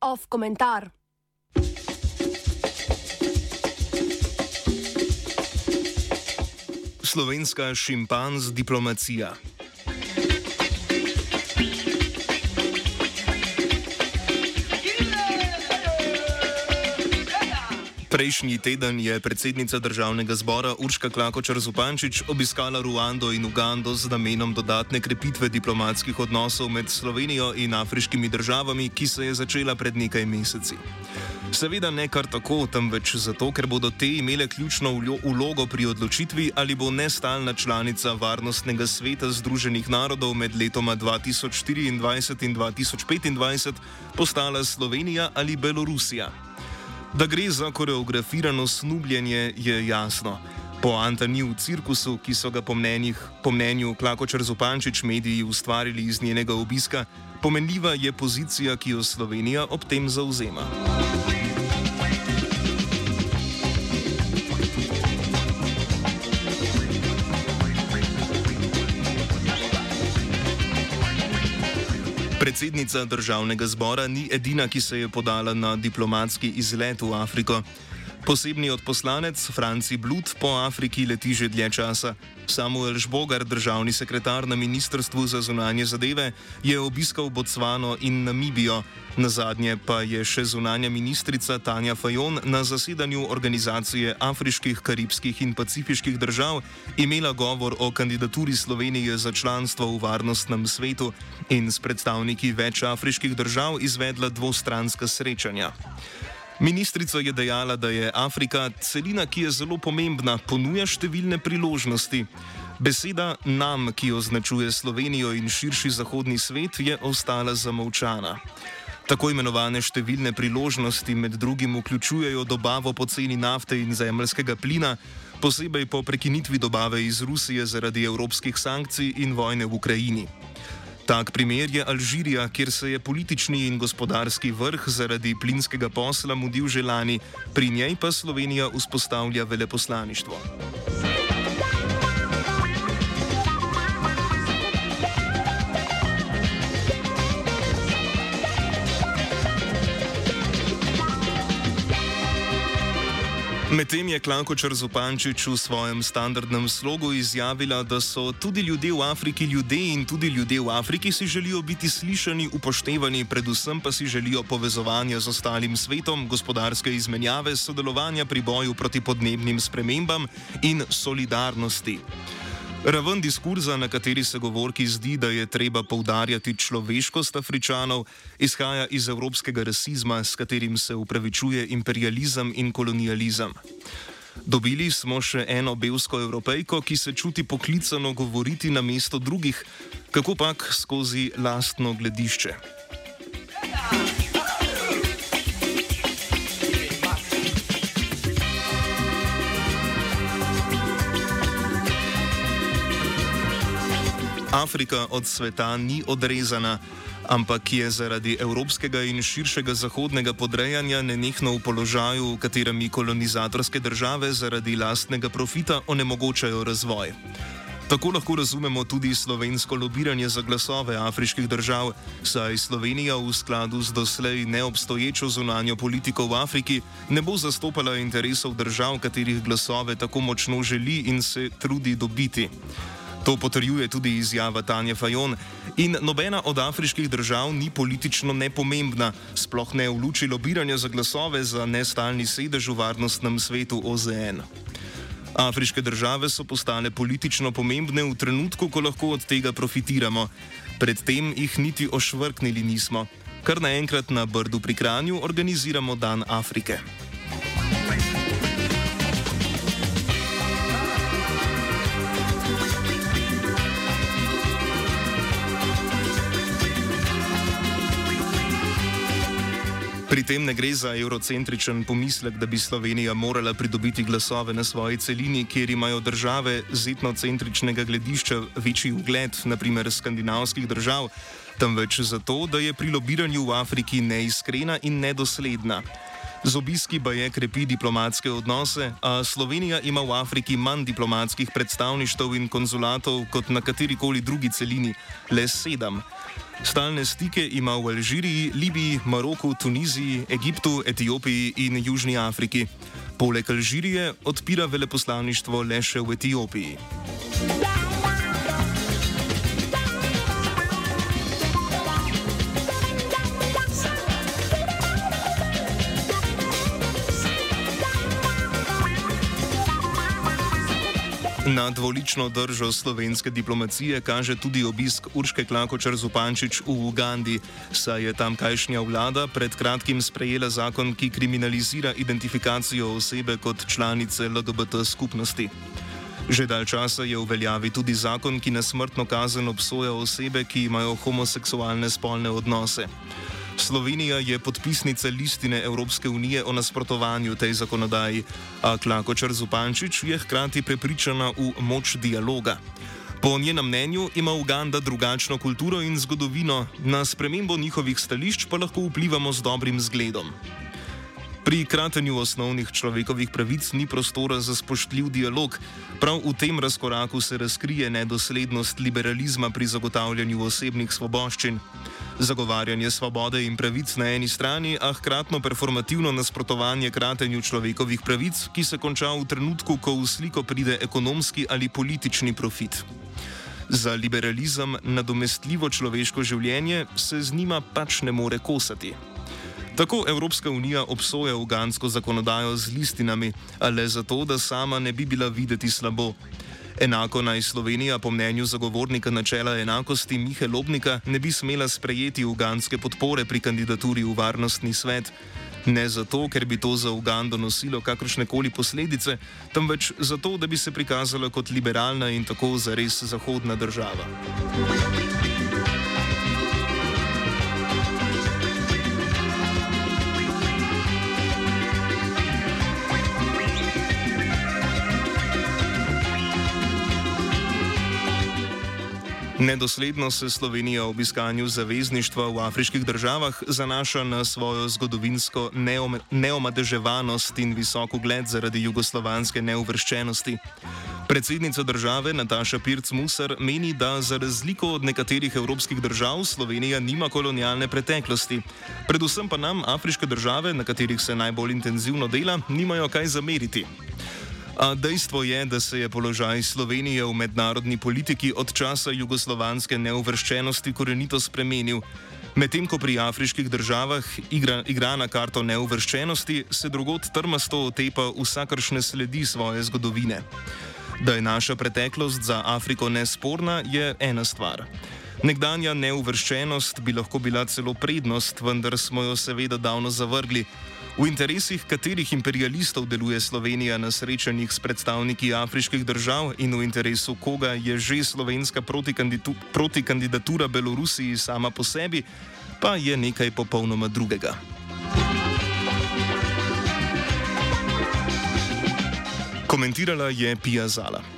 Off komentar. Slovenska šimpanz diplomacija. Prejšnji teden je predsednica državnega zbora Urška Klakočar Zupančič obiskala Ruando in Ugando z namenom dodatne krepitve diplomatskih odnosov med Slovenijo in afriškimi državami, ki se je začela pred nekaj meseci. Seveda ne kar tako, temveč zato, ker bodo te imele ključno vlogo pri odločitvi, ali bo nestalna članica Varnostnega sveta Združenih narodov med letoma 2024 in 2025 postala Slovenija ali Belorusija. Da gre za koreografirano snubljenje, je jasno. Poanta ni v cirkusu, ki so ga po, mnenjih, po mnenju Klakočer Zupančič mediji ustvarili iz njenega obiska, pomenljiva je pozicija, ki jo Slovenija ob tem zauzema. Predsednica državnega zbora ni edina, ki se je podala na diplomatski izlet v Afriko. Posebni odposlanec Franci Blut po Afriki leti že dlje časa. Samuel Žbogar, državni sekretar na Ministrstvu za zunanje zadeve, je obiskal Botsvano in Namibijo. Na zadnje pa je še zunanja ministrica Tanja Fajon na zasedanju Organizacije afriških, karibskih in pacifiških držav imela govor o kandidaturi Slovenije za članstvo v varnostnem svetu in s predstavniki več afriških držav izvedla dvostranska srečanja. Ministrica je dejala, da je Afrika celina, ki je zelo pomembna, ponuja številne priložnosti. Beseda nam, ki označuje Slovenijo in širši zahodni svet, je ostala zamolčana. Tako imenovane številne priložnosti med drugim vključujejo dobavo poceni nafte in zemljskega plina, posebej po prekinitvi dobave iz Rusije zaradi evropskih sankcij in vojne v Ukrajini. Tak primer je Alžirija, kjer se je politični in gospodarski vrh zaradi plinskega posla mudil že lani, pri njej pa Slovenija vzpostavlja veleposlaništvo. Medtem je Klankočar Zupančič v svojem standardnem slogu izjavila, da so tudi ljudje v Afriki ljudje in tudi ljudje v Afriki si želijo biti slišani, upoštevani, predvsem pa si želijo povezovanja z ostalim svetom, gospodarske izmenjave, sodelovanja pri boju proti podnebnim spremembam in solidarnosti. Raven diskurza, na kateri se govorki zdi, da je treba poudarjati človeškost Afričanov, izhaja iz evropskega rasizma, s katerim se upravičuje imperializem in kolonializem. Dobili smo še eno belsko evropejko, ki se čuti poklicano govoriti na mesto drugih, kako pač skozi lastno gledišče. Afrika od sveta ni odrezana, ampak je zaradi evropskega in širšega zahodnega podrejanja nenehno v položaju, v katerem kolonizatorske države zaradi lastnega profita onemogočajo razvoj. Tako lahko razumemo tudi slovensko lobiranje za glasove afriških držav, saj Slovenija v skladu z doslej neobstoječo zunanjo politiko v Afriki ne bo zastopala interesov držav, katerih glasove tako močno želi in se trudi dobiti. To potrjuje tudi izjava Tanja Fajon. In nobena od afriških držav ni politično nepomembna, sploh ne v luči lobiranja za glasove za nestalni sedež v varnostnem svetu OZN. Afriške države so postale politično pomembne v trenutku, ko lahko od tega profitiramo. Predtem jih niti ošvrknili nismo. Kar naenkrat na Brdu pri Kranju organiziramo Dan Afrike. Pri tem ne gre za eurocentričen pomislek, da bi Slovenija morala pridobiti glasove na svoji celini, kjer imajo države z etnocentričnega gledišča večji ugled, naprimer skandinavskih držav, temveč zato, da je pri lobiranju v Afriki neiskrena in nedosledna. Z obiski pa je krepi diplomatske odnose, a Slovenija ima v Afriki manj diplomatskih predstavništv in konzulatov kot na katerikoli drugi celini, le sedem. Stalne stike ima v Alžiriji, Libiji, Maroku, Tuniziji, Egiptu, Etiopiji in Južni Afriki. Poleg Alžirije odpira veleposlaništvo le še v Etiopiji. Na dvolično držo slovenske diplomacije kaže tudi obisk Urške Klakočar Zupančič v Ugandi, saj je tamkajšnja vlada pred kratkim sprejela zakon, ki kriminalizira identifikacijo osebe kot članice LGBT skupnosti. Že dalj časa je v veljavi tudi zakon, ki na smrtno kazen obsoja osebe, ki imajo homoseksualne spolne odnose. Slovenija je podpisnica listine Evropske unije o nasprotovanju tej zakonodaji, a Klakočar Zupančič je hkrati prepričana v moč dialoga. Po njenem mnenju ima Uganda drugačno kulturo in zgodovino, na spremembo njihovih stališč pa lahko vplivamo z dobrim zgledom. Pri kratenju osnovnih človekovih pravic ni prostora za spoštljiv dialog. Prav v tem razkoraku se razkrije nedoslednost liberalizma pri zagotavljanju osebnih svoboščin. Zagovarjanje svobode in pravic na eni strani, a hkratno performativno nasprotovanje kratenju človekovih pravic, ki se konča v trenutku, ko v sliko pride ekonomski ali politični profit. Za liberalizem nadomestljivo človeško življenje se z njima pač ne more kosati. Tako Evropska unija obsoja ugansko zakonodajo z listinami, a le zato, da sama ne bi bila videti slabo. Enako naj Slovenija, po mnenju zagovornika načela enakosti Mihe Lobnika, ne bi smela sprejeti uganske podpore pri kandidaturi v varnostni svet. Ne zato, ker bi to za Ugando nosilo kakršne koli posledice, temveč zato, da bi se prikazala kot liberalna in tako zares zahodna država. Nedosledno se Slovenija ob iskanju zavezništva v afriških državah zanaša na svojo zgodovinsko neomadeževanost in visok ugled zaradi jugoslovanske neuvrščenosti. Predsednica države Nataša Pirc-Musar meni, da za razliko od nekaterih evropskih držav Slovenija nima kolonialne preteklosti. Predvsem pa nam afriške države, na katerih se najbolj intenzivno dela, nimajo kaj zameriti. A dejstvo je, da se je položaj Slovenije v mednarodni politiki od časa jugoslovanske neuvrščenosti korenito spremenil. Medtem ko pri afriških državah igra, igra na karto neuvrščenosti, se drugot trmasto otepa vsakršne sledi svoje zgodovine. Da je naša preteklost za Afriko nesporna, je ena stvar. Nekdanja neuvrščenost bi lahko bila celo prednost, vendar smo jo seveda davno zavrgli. V interesih katerih imperialistov deluje Slovenija na srečanjih s predstavniki afriških držav in v interesu koga je že slovenska protikandidatura Belorusiji sama po sebi, pa je nekaj popolnoma drugega. Komentirala je Pija Zala.